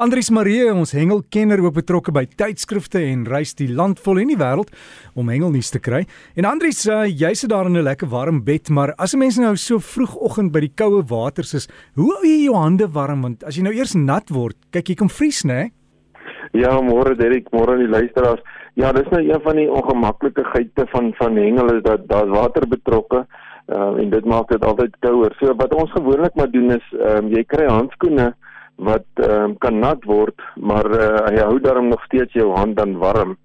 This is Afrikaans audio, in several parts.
Andries Marie, ons hengelkenner ook betrokke by tydskrifte en reis die land vol en die wêreld om hengelnuus te kry. En Andries, uh, jy sit daar in 'n lekker warm bed, maar as 'n mens nou so vroegoggend by die koue waters is, hoe hou jy jou hande warm want as jy nou eers nat word, kyk jy kom vries, né? Ja, môre Derek, môre aan die luisteraars. Ja, dis nou een van die ongemaklike geite van van hengel is dat daar water betrokke uh, en dit maak dit altyd kouer. So wat ons gewoonlik maar doen is, um, jy kry handskoene wat um, kan nat word, maar uh, hy hou daarom nog steeds jou hand dan warm.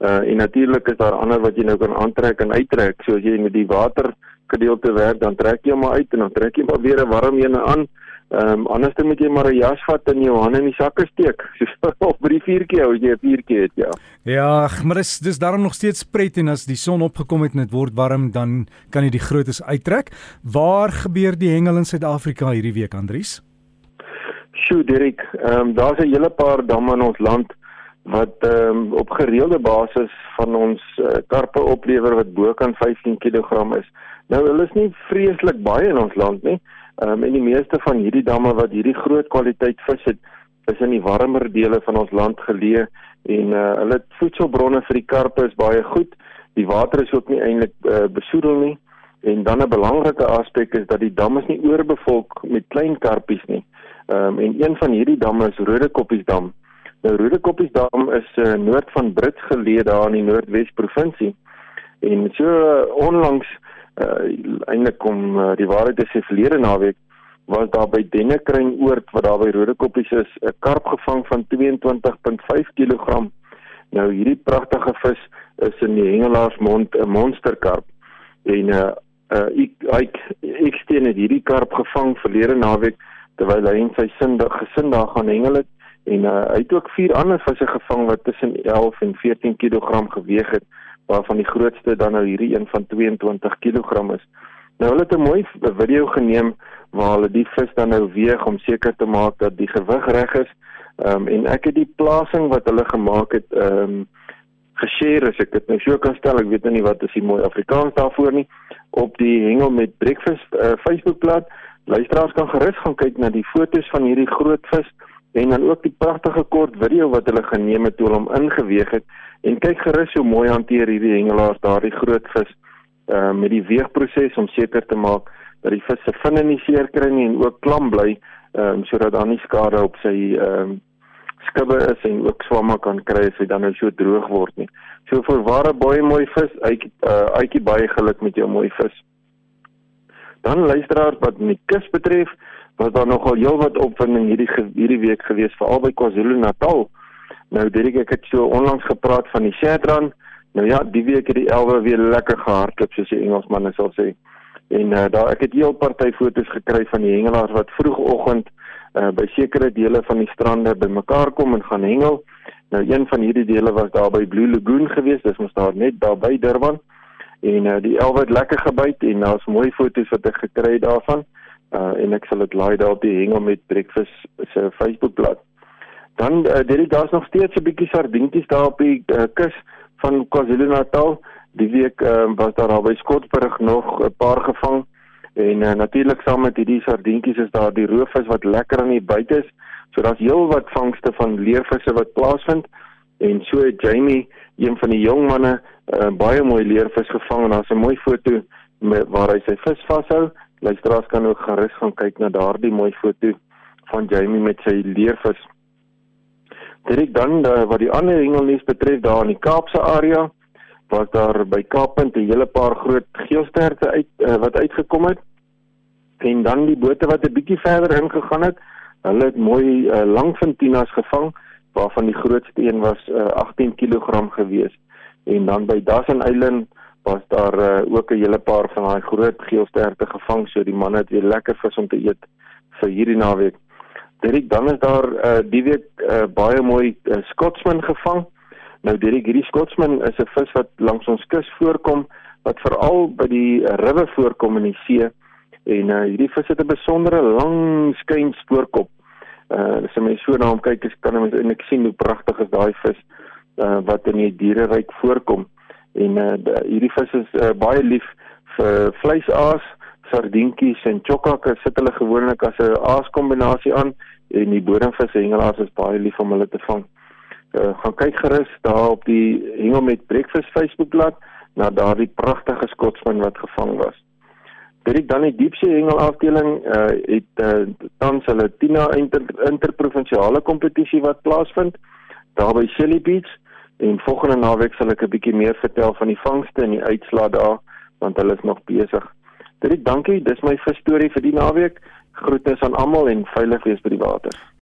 Uh, en natuurlik is daar ander wat jy nou kan aantrek en uittrek. So as jy met die water gedeelte werk, dan trek jy hom uit en dan trek jy maar weer 'n warm een aan. Ehm um, anders dan moet jy maar 'n jas vat en jou hande in die sakke steek. So op by die vuurtjie hou jy 'n vuurtjie het, ja. Ja, maar dis dis daarom nog steeds pret en as die son opgekom het en dit word warm, dan kan jy die grootes uittrek. Waar gebeur die hengel in Suid-Afrika hierdie week, Andries? Sjoe, Dirk, ehm um, daar's 'n hele paar damme in ons land wat ehm um, op gereelde basis van ons uh, karpe oplewer wat bo kan 15 kg is. Nou hulle is nie vreeslik baie in ons land nie. Ehm um, en die meeste van hierdie damme wat hierdie groot kwaliteit vis het, is in die warmer dele van ons land geleë en uh, hulle voedselbronne vir die karpe is baie goed. Die water is ook nie eintlik uh, besoedel nie. En dan 'n belangrike aspek is dat die dam is nie oorbevolk met klein karpies nie. Ehm um, en een van hierdie damme is Rodekoppiesdam. Nou Rodekoppiesdam is uh, noord van Brits geleë daar in die Noordwes provinsie. En so uh, onlangs uh, eintlik kom uh, die waarheid is se verlede naweek was daar by Dennekruin oord wat daar by Rodekoppies is 'n karp gevang van 22.5 kg. Nou hierdie pragtige vis is in die hengelaarsmond 'n monsterkarp. En uh, uh ek ek ek steen het hierdie karp gevang verlede naweek terwyl hy en sy sin gesin daar gaan hengel het en uh, hy het ook vier ander visse gevang wat tussen 11 en 14 kg geweg het waarvan die grootste dan nou hierdie een van 22 kg is. Nou hulle het 'n mooi video geneem waar hulle die vis dan nou weeg om seker te maak dat die gewig reg is. Ehm um, en ek het die plasing wat hulle gemaak het ehm um, geshare as ek dit nou so kan stel, ek weet nou nie wat is die mooi Afrikaans daarvoor nie op die hengel met breakfast uh, Facebookblad Luisteraars kan gerus gaan kyk na die fotos van hierdie groot vis en dan ook die pragtige kort video wat hulle geneem het toe hulle hom ingeweeg het en kyk gerus hoe mooi hanteer hierdie hengelaars daardie groot vis uh, met die weegproses om seker te maak dat die vis se vinne nie seer kry nie en ook klam bly um, sodat daar nie skade op sy um, skubbe is en ook swamme kan kry as hy dan nou so droog word nie. So vir ware baie mooi vis, uitjie uh, uitjie baie geluk met jou mooi vis. Dan luisteraars wat die kus betref, was daar nogal heelwat opwinding hierdie hierdie week gewees veral by KwaZulu-Natal. Nou Dirk, ek het so onlangs gepraat van die Shetran. Nou ja, die week het die elwe weer lekker gehardloop soos die Engelsmanne sal sê. En uh, daar ek het heel party foto's gekry van die hengelaars wat vroegoggend uh, by sekere dele van die strande bymekaar kom en gaan hengel. Nou een van hierdie dele was daar by Blue Lagoon geweest, dis mos daar net daar by Durban en uh, die elwe het lekker gebyt en daar's mooi foto's wat ek gekry het daarvan uh, en ek sal dit laai daar op die hengel met breakfast se Facebookblad. Dan uh, dit daar's nog steeds 'n bietjie sardientjies daar op die uh, kus van KwaZulu-Natal. Die week uh, was daar al by Skotsburg nog 'n paar gevang en uh, natuurlik saam met hierdie sardientjies is daar die roofvis wat lekker aan die buite is. So daar's heelwat vangste van leervisse wat plaasvind en so Jamie, een van die jong manne uh, baie mooi leervis gevang en daar's 'n mooi foto met waar hy sy vis vashou. Luisteraars kan ook gerus gaan kyk na daardie mooi foto van Jamie met sy leervis. Dit dan uh, wat die ander hengelnuus betref daar in die Kaapse area was daar by Kaappunt 'n hele paar groot geelsterte uit uh, wat uitgekom het. En dan die bote wat 'n bietjie verder ingegaan het, hulle het mooi uh, langfintinas gevang waarvan die grootste een was uh, 18 kg gewees en dan by Dassen Island was daar uh, ook 'n hele paar van daai groot geelsterte gevang so die manne het weer lekker vis om te eet vir hierdie naweek. Dirk dan is daar uh, die week uh, baie mooi uh, Scotsman gevang. Nou Dirk hierdie Scotsman is 'n vis wat langs ons kus voorkom wat veral by die rivier voorkom in die see en uh, hierdie vis het 'n besondere lang skyn spoorkop. Uh as jy my so na hom kyk, kan jy eintlik sien hoe pragtig is daai vis uh, wat in die diereryk voorkom. En uh, hierdie vis is uh, baie lief vir vleisaas, sardientjies en chokkake. Sit hulle gewoonlik as 'n aaskombinasie aan en die bodemvisse hengelaars is baie lief om hulle te vang. Uh, gaan kyk gerus daar op die Hengel met Breakfast Facebookblad na daardie pragtige skotsman wat gevang was. Dit dan die diepsee hengel afdeling uh, het uh, tans hulle Tina inter, interprovinsiale kompetisie wat plaasvind daar by Shelly Beach en volgende naweek sal ek 'n bietjie meer vertel van die vangste en die uitslae daar want hulle is nog besig. Dit dankie, dis my vir storie vir die naweek. Groete aan almal en veilig wees by die water.